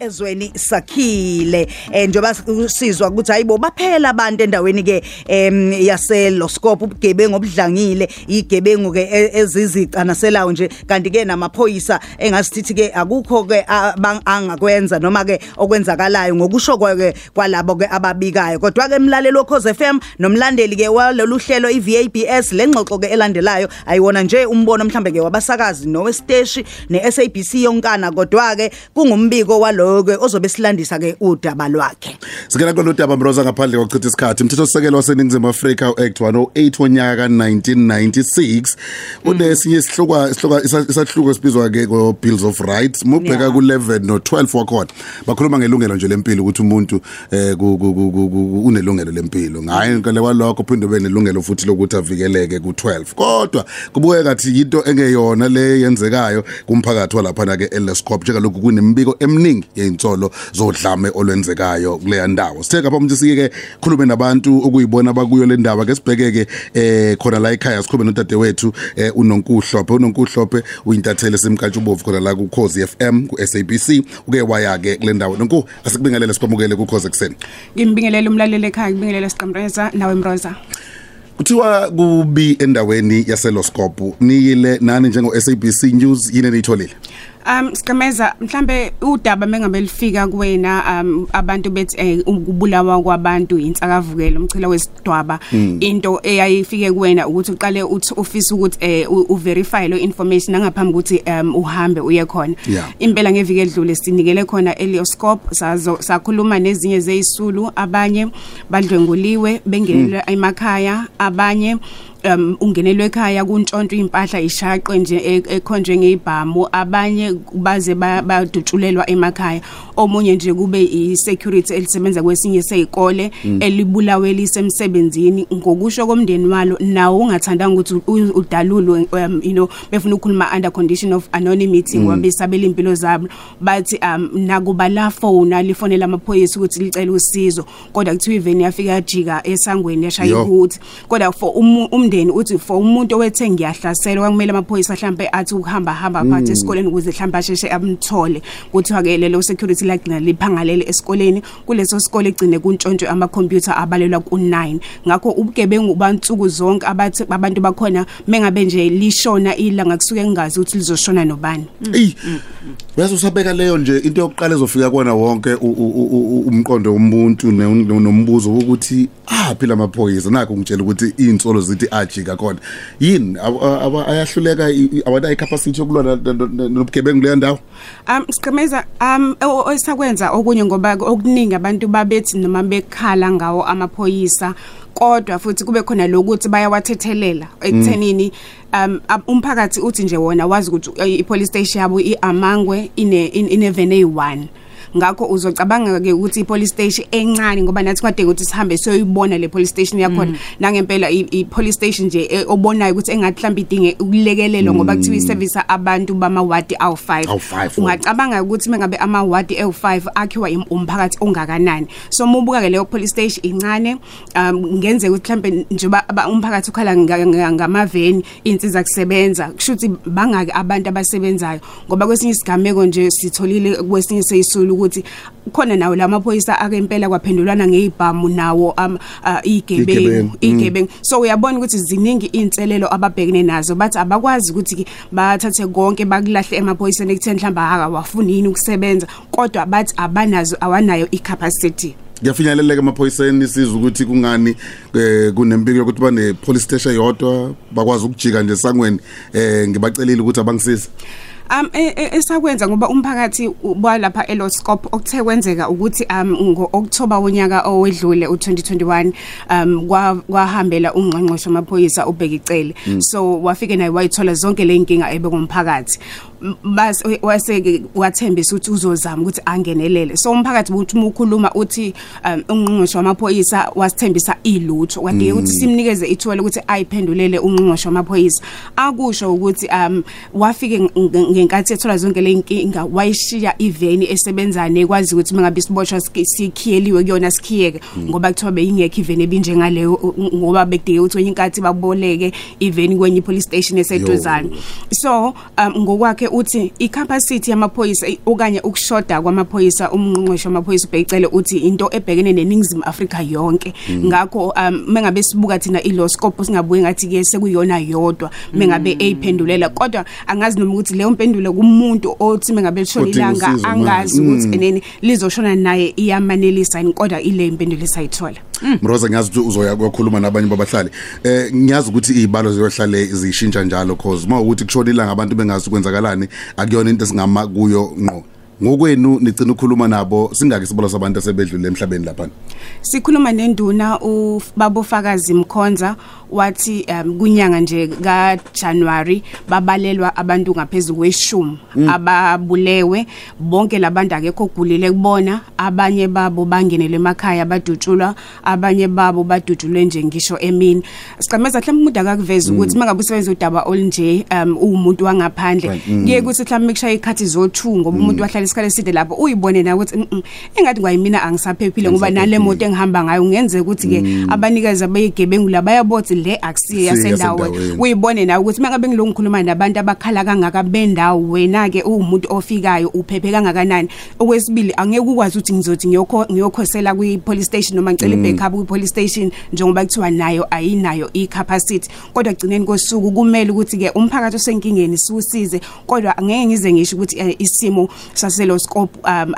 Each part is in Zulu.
ezweni sakhile. Eh njoba usizwa ukuthi hayibo baphela abantu endaweni ke yase Loscope ubugebengu obudlangile igebengu ke e, ezizicanaselayo nje. Kanti ke namaphoyisa engasithi ke akukho ke angakwenza noma ke okwenzakalayo ngokusho ke kwalabo ke ababikayo. Kodwa ke emlaleli wokhoze FM nomlandeli ke walolu hlelo iVABS lengxoxo ke elandelayo ayiwona nje umbono mhlambe ke wabasakazi nowesteshi neSABC yonkana. Kodwa ke kungumbiko walo ke ozobe silandisa ke udaba lwakhe. Sikela kolo daba Mroza ngaphandle kokuchitha isikhathi. Umthetho sisekelo waseningizimu Afrika uAct 108 wonyaka ka1996 unesinye isihlokwa isihlokwa isahluko sibizwa ke ko Bills of Rights mubheka ku 11 no 12 wakhona. Bakhuluma ngelungelo nje lempilo ukuthi umuntu eh unelungelo lempilo. Ngaye ngale kwalokho phinde ube nelungelo futhi lokuthi avikeleke ku 12 kodwa kubukeka ngathi into engeyona le yenzekayo kumphakathi walapha na ke eLescope njengalokhu kunemibiko eminingi yeinsolo zodlame olwenzekayo kuleya ndawo. Sithe ngapha umuntu sike ke khulume nabantu okuyibona bakuyo le ndaba. Ke sibheke ke eh khona la ekhaya sikhulume nodade wethu eh unonkuhlophe. Unonkuhlophe uyintathele semkatshubovu khona la ku Khosi FM ku SABC uke waya ke kule ndawo. Nonku asikubingelele sikwamukele ku Khosi ekseni ngimbingelele umlaleli ekhaya ngibingelele siqamreza nawe Mroza. Kuthiwa kubi endaweni yaseloscope niyile nani njengo SABC News yini nitholile Um sikameza mhlambe udaba mengabe lifika kuwena um abantu bethi eh, ukubulawa kwabantu insakavukelo umchila wesidwaba mm. into eyayifike kuwena ukuthi uqale uthi office ukuthi eh, uverify lo information ngaphambi ukuthi um, uhambe uye khona impela ngeviki edlule sinikele khona Elioscope sazo sakhuluma nezinye zeyisulu abanye badlwenguliwe bengelwe mm. emakhaya abanye um ungenelwe ekhaya kuntshonto impahla ishaqwe nje e, ekhonjwe ngeibhamu abanye baze badutshulelwa emakhaya. Omunye nje kube i-security elisebenza kwesinye seyikole mm. elibulawe lisemsebenzini. Ngokusho komndeni walo nawo ungathandanga ukuthi udalulwe um, you know befuna ukukhuluma under condition of anonymity ngoba mm. besabela impilo zabo. Bathi um nakuba la phone alifonela amaphoyisa ukuthi licela usizo kodwa kuthiwa even yafika yajika esangweni yashaya ukuthi. Kodwa for umndeni uthi for umuntu owethe ngiyahlaselwa kumele amaphoyisa mhlambe athi ukuhamba hamba phakathi mm. esikoleni ukuze mhlambe asheshe amthole. Kuthiwa ke lelo security lagcina liphangalele esikoleni kuleso sikole igcine kuntshontshe ama computer abalelwa ku9 ngakho ubugebengu bansuku zonke abathi abantu bakhona mengabe nje lishona ilanga kusuke ngingazi ukuthi lizoshona nobani. Ey bese usabeka leyo nje into yokuqala ezofika kwana wonke umqondo womuntu nombuzo ukuthi aphi lamaphoyisa nakho ngitshela ukuthi insolo zithi ajika khona yini? Ayahluleka awanayo capacity yokulwa nobugebengu le ndawo? Um siqhemeza um esakwenza okunye ngoba okuningi abantu babethi noma bekhala ngawo amaphoyisa kodwa futhi kube khona lokuthi bayawathethelela ekuthenini um umphakathi uthi nje wona wazi ukuthi ipolice station yabo iamangwe ine inevene eyi1 ngakho uzocabanga ke ukuthi ipolice station encane ngoba nathi kade ukuthi sihambe siyoyibona le police station yakhona. Mm. nangempela ipolice station nje e, obonayo ukuthi engathi mhlawumbe idinge ukulekelelwa ngoba kuthiwa iservice abantu bama ward awu5 ungacabanga ukuthi mengabe ama ward awu5 akhiwa umphakathi ongakanani. So mubuka ke leyo police station incane um ngenze ukuthi mhlawumbe njoba umphakathi ukhala ngamaveni insiza kusebenza kushuthi bangaki abantu abasebenzayo. Ngoba kwesinye isigameko nje sitholile kwesinye seyisulu ukuthi khona nawo lamaphoyisa akempela kwaphendulwana ngeibhamu nawo um igebengu igebengu. So uyabona ukuthi ziningi inselelo ababhekene nazo bathi abakwazi ukuthi bathathe konke bakulahle emaphoyiseni ekutheni mhlamba haka wafuna yini ukusebenza kodwa bathi abanazo awanayo icapacity. Kuyafinyeleleka emaphoyiseni sizwe ukuthi kungani kunempilo yokuthi bane police station yodwa bakwazi ukujika nje sangweni eh ngibacelile ukuthi abangisize um esakwenza ngoba umphakathi walapha eloscope okuthe kwenzeka ukuthi um ngo-October wonyaka owedlule u2021 um kwahambela ungqongqosho amaphoyisa ubhekicele so wafike naye wayithola zonke le inkinga ebekumphakathi bas wase wathembisa ukuthi uzozama ukuthi angenelele. So umphakathi uthi ukukhuluma uthi ungqongqosho wamaphoyisa wasithembisa ilutho. Kade ukuthi simnikeze ithuba ukuthi ayiphendulele ungqongqosho wamaphoyisa. Akusho ukuthi um wafike ngenkathi ethola zonke le inkinga wayishiya iveni esebenzane ekwazi ukuthi mengabe siboshwa sikhiyeliwe kuyona sikhiyeke. Ngoba kuthiwa beyingekho iveni ebinjengaleyo ngoba bekudike ukuthi wenye inkathi baboleke iveni kwenye police station eseduzane. So um ngokwakhe uthi i-capacity yamaphoyisa okanye ukushoda kwamaphoyisa umnqonqosho wamaphoyisa ubhekicele uthi into ebhekene neningizimu Afrika yonke. Ngakho um mengabe sibuka thina ilo scope singabuye ngathi ke sekuyona yodwa mengabe eyiphendulela. Kodwa angazi noma ukuthi leyo mpendulo kumuntu othi mengabe lishona ilanga angazi ukuthi eneni lizoshona naye iyamanelisa kodwa ile impendulo esayithola. Mroza ngiyazi ukuthi uzoya kwakhuluma nabanye babahlali. Eh ngiyazi ukuthi izibalo ziyohlale zishintsha njalo cause uma ukuthi kushona ilanga abantu bengazi ukwenzakalani akuyona into esingama kuyo ngqo. Ngokwenu nicina ukukhuluma nabo singaki isibalo sabantu asebedlule emhlabeni lapha sikhuluma nenduna ubabofakazi Mkhonza. Wathi um, kunyanga nje ka January babalelwa abantu ngaphezulu kweshumi ababulewe. Bonke labantu akekho ogulile kubona. Abanye babo bangenele emakhaya badutshulwa abanye babo badutshulwe nje ngisho emini. Sicameza mhlawumbe umuntu akakuveza ukuthi mangabe usebenza udaba olunje um umuntu wangaphandle. Right, mm. kuye ukuthi mhlawumbe kushaya ikhathi zo2 ngoba umuntu wahlala isikhathi eside lapho uyibone na ukuthi "Mm, mm, engathi kwayimina angisaphephile ngoba nale moto engihamba ngayo ngenzeka ukuthi ke abanikazi abayigebengu la bayabothi le yasendaweni. yasendaweni. uyibone nawe ukuthi mangabe ngilo ngikhuluma nabantu abakhala kangaka bendawo wena ke uwumuntu ofikayo uphephe kangakanani. Okwesibili angeke ukwazi ukuthi ngizothi ngiyokho ngiyokhosela kwi police station noma ngicela ibackup kwi police station njengoba kuthiwa nayo ayinayo i-capacity. Kodwa gcineni kosuku kumele ukuthi ke umphakathi osenkingeni siwusize kodwa angeke ngize ngisho ukuthi eh, isimo saselo scope um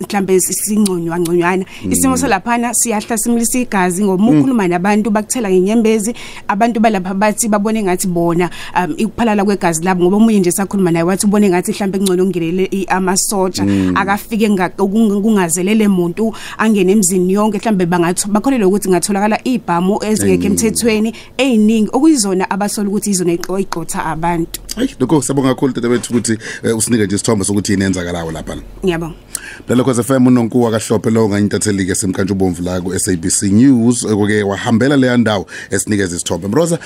mhlambe sinconywa ngconywana. Isimo salaphana siyahlasimlisa igazi ngoba ukhuluma nabantu bakuthela ngenyembezi abantu balapha bathi babone ngathi bona um ikuphalala kwegazi labo ngoba umunye nje sakhuluma naye wathi ubone ngathi mhlambe kungcono kungenele i- amasotsha akafike nga- kung- kungazelele umuntu angene emzini yonke mhlambe bangathi bakholelwa ukuthi ngatholakala ibhamu ezingekho emthethweni eziningi okuyizona abasola ukuthi izona eqotha abantu. Hayi lokho siyabonga kakhulu tete bethu ukuthi eh, usinike nje isithombe sokuthi yini enzakalayo lapha. Ngiyabonga. Lelo khoze FM unonkuwa kaHlophe lo ngayintathelike semkantshi ubomvu la ku SABC News. Oke wahambela le ndawo esinikeza isithombe. Mroza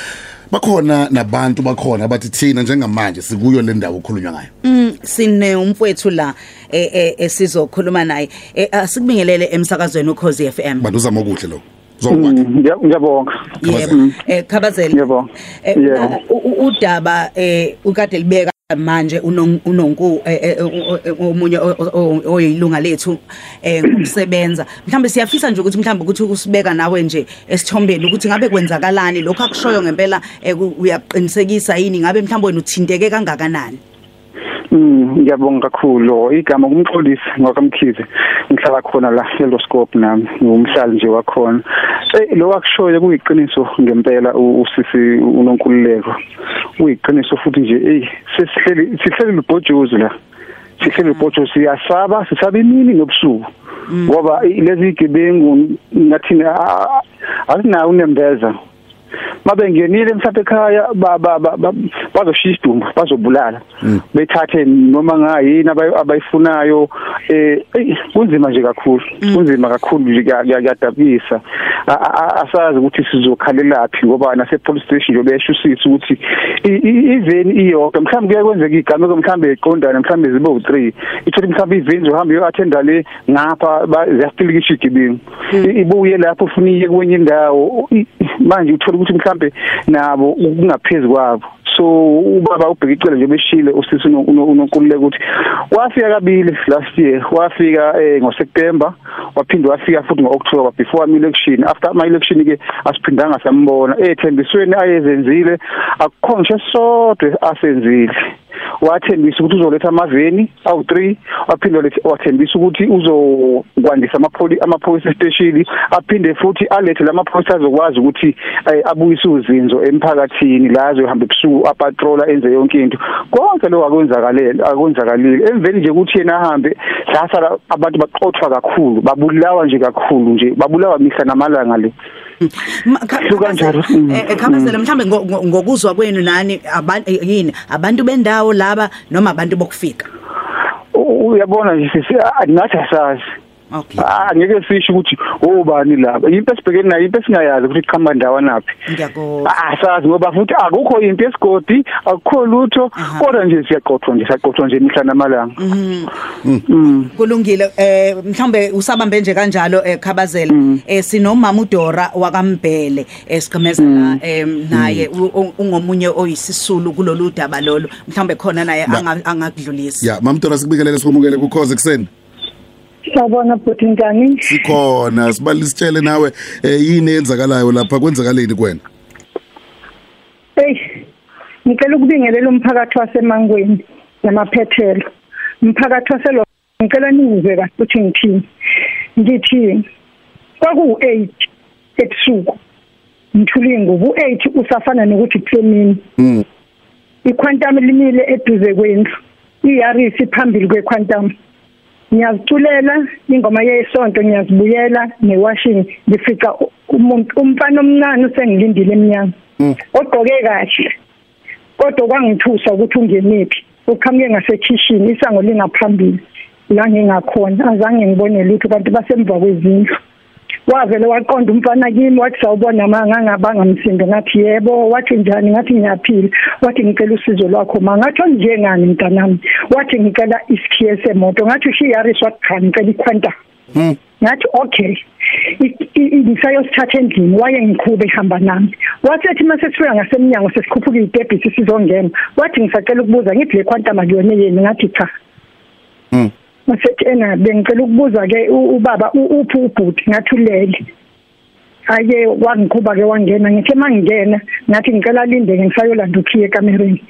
bakhona nabantu bakhona bathi thina njengamanje sikuyo le ndawo okhulunywa ngayo. Mm, sine umfowethu la eh, eh, esizokhuluma naye. Eh, asikubingelele emsakazweni ukhozi FM bantu uzama okuhle lo zokwakhe Ngiya- ngiyabonga. Yebo. Eh khabazela. Yebo. Eh, Yebo. u- u- udaba eh ukade libeka manje unon- unonku eh, eh, u- u- omunye o- o- oyilunga lethu eh ukusebenza mhlawumbe siyafisa nje ukuthi mhlawumbe ukuthi usibeka nawe nje esithombeni ukuthi ngabe kwenzakalani lokho akushoyo ngempela eh, ku- uyaqinisekisa yini ngabe mhlawumbe wena uthinteke kangakanani? Mm, ngiyabonga kakhulu. Igama kumxolisi ngokamkhize. Ngihlala khona la Fellowscope nami ngumhlali nje wakhona. Eh lo wakushoyo kuyiqiniso ngempela u- usisi unonkululeko. Kuyiqiniso futhi nje eh sesihleli sihleli libhojozi la. Sihleli libhojozi siyasaba sisaba imini nobusuku. Ngoba i- lezi gebengu ngathi asinayo unembeza. Mabengenile mhlawumbe ekhaya ba- ba- ba- ba- bazoshiya isidumbu bazobulala. Bethathe noma ngayini abayi- abayifunayo eh eyi, kunzima nje kakhulu kunzima kakhulu nje kuya- kuya- kuyadabisa A- a- a- asazi ukuthi sizokhalelaphi ngoba nase police station nje besho usisi ukuthi i- i- iveni iyonke mhlawumbe kuye kwenzeka igameko mhlawumbe iqondana mhlawumbe zibe u3 ithola mhlawumbe iveni zohamba iyo attenda le ngapha ba- ziyasitikisha igebengu I- ibuye lapho ufuna iye kwenye indawo I- manje uthola ukuthi mhlambe nabo kungaphezulu kwabo. So ubaba ubheka icele nje beshile usisi uno- uno- unonkululeka ukuthi wafika kabili last year wafika eh, ngoSeptember waphinde wafika futhi ngoOctober before ama election after ama election ke asiphindanga sambona. Ethembisweni ayezenzile akukho ngisho sodwe asenzile. Wathembisa ukuthi uzoletha amaveni awu3 waphinde waletha wathembisa ukuthi uzokwandisa amapoli amaphoyisa station aphinde futhi alethe lamaphoyisa azokwazi ukuthi eh, abuyise uzinzo emphakathini la azohamba ebusuku apatrola enze yonke into. Konke lokho akwenzakalele akwenzakalile. Emveni nje ukuthi yena ahambe lasala abantu baqothwa kakhulu babulawa nje kakhulu nje babulawa mihla namalanga le. Ma- kha- Hlu kanjalo. khabazela, Mm, eh, eh, khabazela mhlambe ngo- ngo- ngokuzwa kwenu nani abantu yini? Abantu bendawo laba noma abantu bokufika? U- uyabona nje sisi ah, nathi asazi. Okay. ah ngeke sisho ukuthi obani lapha into esibhekene nayo into esingayazi ukuthi iqhamba ndawanaphi ngiyakuzwa. Ah sazi ngoba futhi akukho into esigodi akukho lutho Aha. kodwa nje siyaqothwa nje siyaqothwa nje imihla namalanga. Kulungile eh mhlambe usabambe nje kanjalo eh khabazela. Eh sinomama uDora wakambhele esiqhemezela eh naye u- u- ungomunye oyisisulu kulolu daba lolo mhlambe khona naye anga- angakudlulisa ya mamdora sikubikelele sikumukele kukhoze kuseni Sawubona bhuti njani? sikhona sibalisa sitshele nawe eh yini eyenzakalayo lapha kwenzakaleni kuwena Hey. Ngicela ukubingelela umphakathi wasemangweni namaphethelo. Umphakathi waselo ngicela nizwe kahle ukuthi ngithini. Ngithi kwaku 8 ebusuku. Ngithule ngubu 8 usafana nokuthi plemini. Mm. iquantum limile eduze kwendlu iyarisi phambili kwequantum ngiyaziculela ingoma yesonto ngiyazibuyela newashing ngifika u- umuntu umfana omncane usengilindile eminyango Mm. ogqoke kahle kodwa kwangithusa ukuthi ungenephi. Uqhamuke ngasekitchen isango lingaphambili. La ngingakhona azange ngibone lutho kanti basemva kwezindlu. Wavele waqonda umfana kimi wathi sawubona ma ngangabanga msindo. Ngathi yebo. Wathi njani? Ngathi ngiyaphila. Wathi ngicela usizo lwakho ma. Ngathi njengani mntanami? Wathi ngicela isikhiye semoto. Ngathi ushiyaris wathi cha ngicela iquanta Mm. ngathi okay. I- i- ngisayosithatha endlini waye ngiqhube ehamba nami. Wathi ethi mase sifika ngasemnyango sesikhuphuka idebhisi sizongena. Wathi ngisacela ukubuza ngithi le quantum akuyona yini ngathi cha. Mm. Masethi ena bengicela ukubuza ke u- ubaba u- uphi ubhuti ngathi ulele. Ake wangiqhuba ke wangena ngithe mangingena ngathi ngicela linde ngisayolanda ukhiye ekamereni.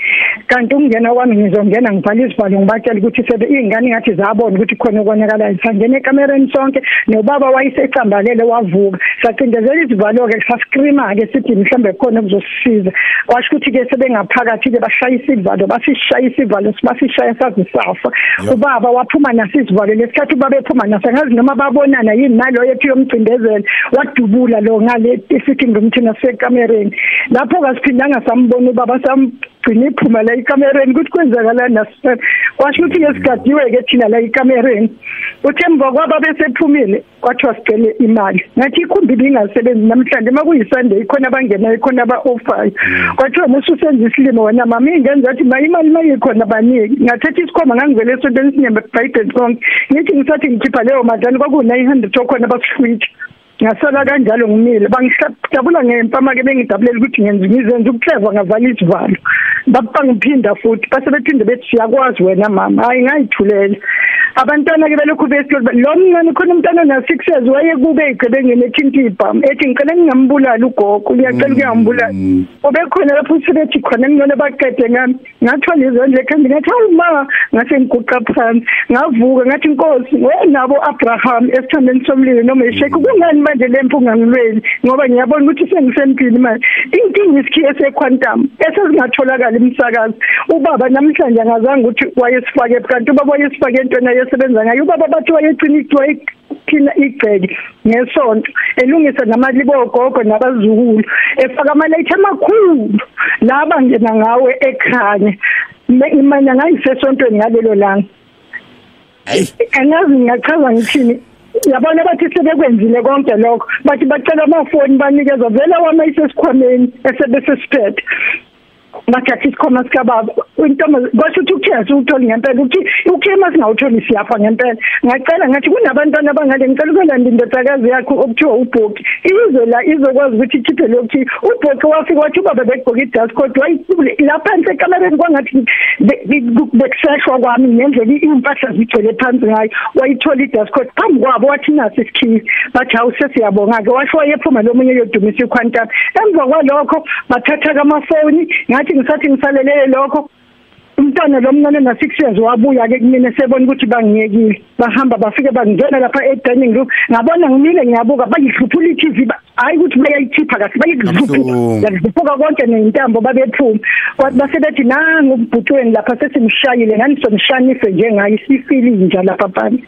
Kanti ukungena kwami ngizongena ngibhala isivalo ngibatshela ukuthi sebe izingane ngathi zabona ukuthi khona okonakalayo. Sangena ekamereni sonke nobaba wayesecambalele wavuka. Sacindezela isivalo ke sascreama ke sithi mhlambe khona kuzosisiza. Washo ukuthi ke sebengaphakathi ke bashaya isivalo basishaya isivalo basishaya sazi safa. Yep. ubaba waphuma naso isivalo lesikhathi ubaba ephuma naso angazi noma babonana yini naloyo ethi yomcindezela wadubula lo ngale sitting room thina sekamereni. Lapho kasiphindanga sambona ubaba samgcina iphuma la ekamereni ukuthi kwenzakalani? Naso kwasho ukuthi ngesigadiwe ke thina la ekamereni. Uthe emva kwaba besephumile kwathiwa sicele imali. Ngathi ikhumbi bingasebenzi namhlanje makuyisunday khona abangenayo khona aba-offayo kwathiwa mususenza isilimo wena mama ingenza athi ma imali mayikhona baniki ngathatha isikhwama ngangivele esontweni sinyembe ebhayibheli konke. Ngithi ngisathi ngikhipha leyo madlani kwakuwu-nine hundred okhona basihlwitha ngasala kanjalo ngimile bangidabula ngempama-ke bengidabulela ukuthi ngenza ngizenza ukuhleva ngavala isivalo bangiphinda futhi base bephinde bethi siyakwazi wena mama. Hayi ngayithulela abantwana-ke belokhu besilolu lo mncane khona umntwana na-six years wayekube ey'gebengeni ethinta ibhamu ethi ngicela ngingambulali ugogo ngiyacela ukuyangibulala ubekhona lapho sebethi khona ngingone baqede ngami. Ngathwala izandla ekhanda ngathi hawu ma ngase ngiguqa phansi. Ngavuka ngathi nkosi wenabo abraham esithandeni somlilo noma eshekhi kungani manje le mpunga ngilweli ngoba ngiyabona ukuthi sengisempini manje. Inkinga isikhiye sequantum esezingatholakala imsakazi ubaba namhlanje angazange ukuthi wayesifake kanti ubaba wayesifake entweni ayesebenza ngayo. Ubaba bathi wayecina wayephina igceke ngesonto elungisa namalibo ogogo nabazukulu efaka amalayithi amakhulu. La bangena ngawe ekhanya imanya ngayisesontweni ngalelo langa. Angazi ngiyachaza ngithini. Yabona bathi sebekwenzile konke lokho. Bathi bacela amafoni banikeza vele wama isesikhwameni esebesesiphethe. Bathatha isikhoma sikababa intombi kwasho ukuthi ukuthenga utholi ngempela ukuthi ukhema singawutholi siyafa ngempela ngacela ngathi kunabantwana abangale ngicela ukwelanda indodakazi yakho okuthiwa ubhoki izwe la izokwazi ukuthi ikhiphe lokhu ubhoki wafika wathi ubaba begqoka idust coat wayithule laphansi ekamereni kwangathi bekuseshwa kwami ngendlela impahla zigcwele phansi ngayo wayithola idust coat phambi kwabo wathi nasi isikhizi bathi hawu sesiyabonga-ke washo wayephuma lo munye yodumisa iquantum emva kwalokho bathatha kamafoni ngathi ngisathi ngisalelele lokho. Umntwana lo mncane na 6 years wabuya ke kumina sebona ukuthi bangiyekile. Bahamba bafike bangena lapha e dining room. Ngabona ngimile ngiyabuka bayihluphula iTV hayi ukuthi bayayikhipha kahle bayihluphula yaziphuka konke neintambo babephuma. Kwathi basebethi nangu ubhutweni lapha sesimshayile ngani somshanise njengayo isifili nje lapha phansi.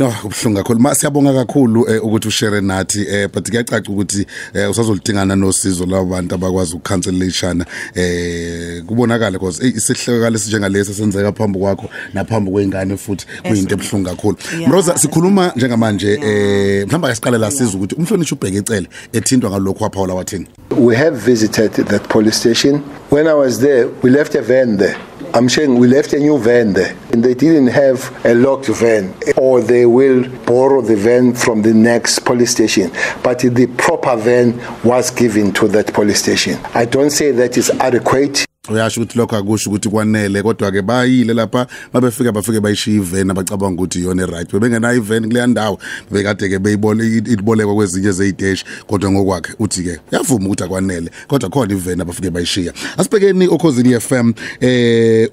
No kubhlungu kakhulu. Siyabonga kakhulu eh, ukuthi ushare nathi eh but kuyacaca ukuthi eh, usazolidingana nosizo labantu abakwazi ukukhancelishana eh kubonakala because isihlekakala sinjengalesi senzeka phambi kwakho naphambi kweingane futhi kuyinto ebhlungu kakhulu. Mroza sikhuluma njengamanje eh mhlamba ngesiqale la siza ukuthi umhlonishwa ubheke icele ethintwa ngalokho waphawula wathini. We have visited that police station. When I was there, we left a van there. I'm saying we left a new van there. And they didn't have a locked van, or they will borrow the van from the next police station. But the proper van was given to that police station. I don't say that is adequate. Uyasho ukuthi lokho akusho ukuthi kwanele kodwa ke bayile lapha. Mabefika bafike bayishiya iveni abacabanga ukuthi iyona right bebengenayo iveni kuleya ndawo bekade ke beyibole ibolekwa kwezinye zeyiteshi kodwa ngokwakhe uthi ke yavuma ukuthi akwanele kodwa khona iveni abafike bayishiya. Asibhekeni okhosini FM eh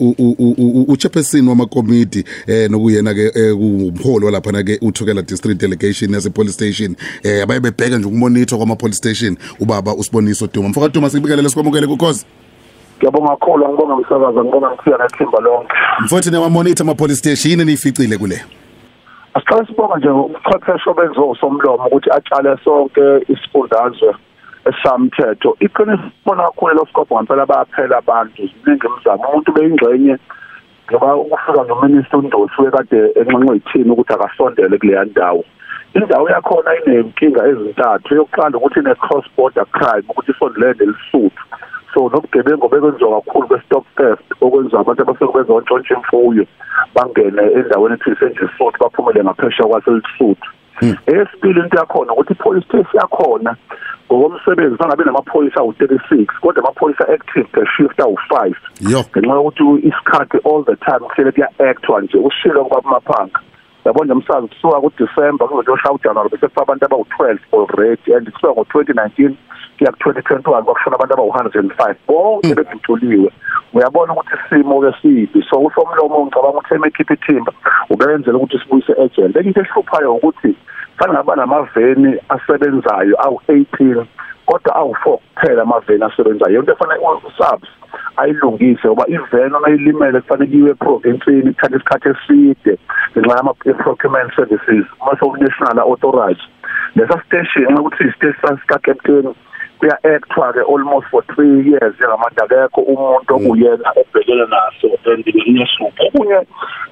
uchairperson wamakomiti eh nokuyena ke umholi walapha na ke uthukela district delegation yase police station. Eh abaye bebheka nje ukumonitor kwama police station. Ubaba usiboniso Duma. Mfaka Duma sikubikelele sikwamukele kukhozi ngiyabonga kakhulu ngibonga umsakaza ngibonga ngithiya nethimba lonke. Mfowethu newamonitor ama police station yini niyificile kule? Asiqale sibonga nje ubuchwepheshe benzo somlomo ukuthi atshale sonke isifundazwe esamthetho. Iqiniso bona kakhulu lo scope ngempela bayaphela abantu ziningi imizamo. Umuntu beyingxenye ngoba ukufika nominister uNdosi wekade enxenxe ithini ukuthi akasondele kuleya ndawo. Indawo yakhona inenkinga ezintathu. Yokuqala ukuthi ine cross border crime ukuthi isondelene lesuthu so nobugebengu bekwenziwa kakhulu kwe-stock theft okwenziwa abantu abasekubenza ontshontsha imfuyo bangene endaweni ethi isenjesuthu baphumele ngaphesheya kwaselisuthu eyesibili into yakhona ukuthi i-police station yakhona ngokomsebenzi bangabe namaphoyisa awu-36 kodwa amaphoyisa active nge-shift awu-5 yo. Ngenxa yokuthi isikhathi all the time kuhlele kuya-actwa nje ushilo kubabumaphanga yabona umsazi kusuka kuDisember kuze kuyoshaya uJanuary bese kufa abantu abawu12 already and kusuka ngo2019 kuya ku2021 kwakushona abantu abawu105 bonke bedutuliwe uyabona ukuthi isimo ke sibi so usomlomo ngicabanga ukuthi emekhipha ithimba ubenzela ukuthi sibuyise agent into ehluphayo ukuthi fanele ngaba namaveni asebenzayo awu18 kodwa awu4 kuphela amaveni asebenzayo. Into efanele usubs ayilungise ngoba iveni onayilimele kufanele iwe provincini ithatha isikhathi eside. Ngenxa yama procurement services mase national authorized lesa station ukuthi istation sika captain kuya actwa ke almost for 3 years njengamanje akekho umuntu okuyena obhekele naso and ngiyashuka okunye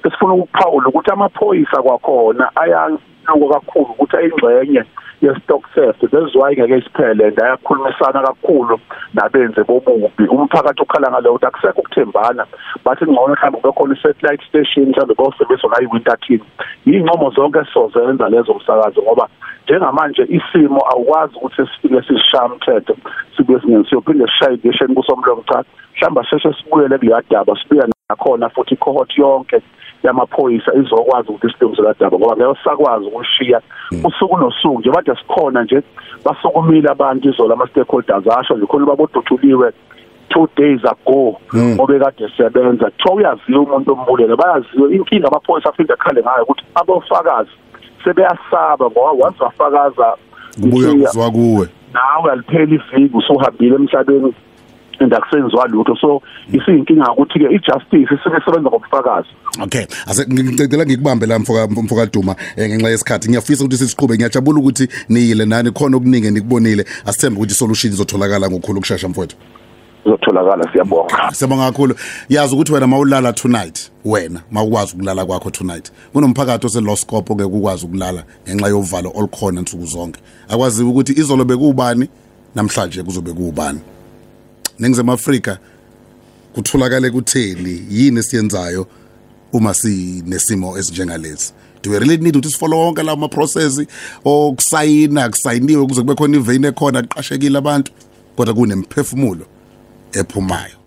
esifuna ukuphawula ukuthi amaphoyisa kwakhona ayaluko kakhulu ukuthi ayingxenye ye-stock theft that's why ngeke isiphele and ayakhulumisana kakhulu nabenze bobubi. Umphakathi ukhala ngale ukuthi akusekho ukuthembana. Bathi ngcono mhlawumbe kube khona i-satellite station mhlawumbe bawusebenzisa nayo i-winter team. Iy'ncomo zonke sizozenza lezo msakazo ngoba njengamanje isimo awukwazi ukuthi sifike sisishaya umthetho sibuye singene siyophinde sishaye igesheni kusomlomo cha. Mhlawumbe sheshe sibuyele kuleya daba sibuye nakhona futhi i-cohort yonke. Yamaphoyisa izokwazi ukuthi isilungise ladaba ngoba ngeke sakwazi ukushiya usuku nosuku nje bade sikhona nje basukumile abantu izola ama stakeholders asho nje khona babodutshuliwe two days ago obekade sebenza. Kuthiwa uyaziwa umuntu ombulele bayaziwa inkinga amaphoyisa aphinde akhale ngayo ukuthi abofakazi sebeyasaba ngoba once wafakaza kubuya kuzwa kuwe. nawe alipheli iviki usuhambile emhlabeni. And akusenziwa lutho so isiyinkinga ukuthi ke ijustice isuke isebenza ngobufakazi Okay, ase ngicela ngikubambe la mfoka mfoka Duma eh, ngenxa yesikhathi. Ngiyafisa ukuthi sisiqhube ngiyajabula ukuthi niyile nani khona okuningi nikubonile. Asithembe ukuthi solution izotholakala ngokukhulu kushasha mfowethu. izotholakala siyabonga Siyabonga kakhulu. Yazi ukuthi wena mawulala tonight, wena mawukwazi ukulala kwakho tonight. Kunomphakathi ose lost scope ongeke ukwazi ukulala ngenxa yovalo olukhona nsuku zonke. Akwazi ukuthi izolo bekubani namhlanje kuzobe kubani. Ningizema Afrika kutholakale kutheli yini esiyenzayo uma sinesimo esinjengalesi? Do we really need ukuthi sifollow wonke lawo ma-process okusayina kusayiniwe kuze kube khona iveyini ekhona aqashekile abantu kodwa kunemphefumulo ephumayo.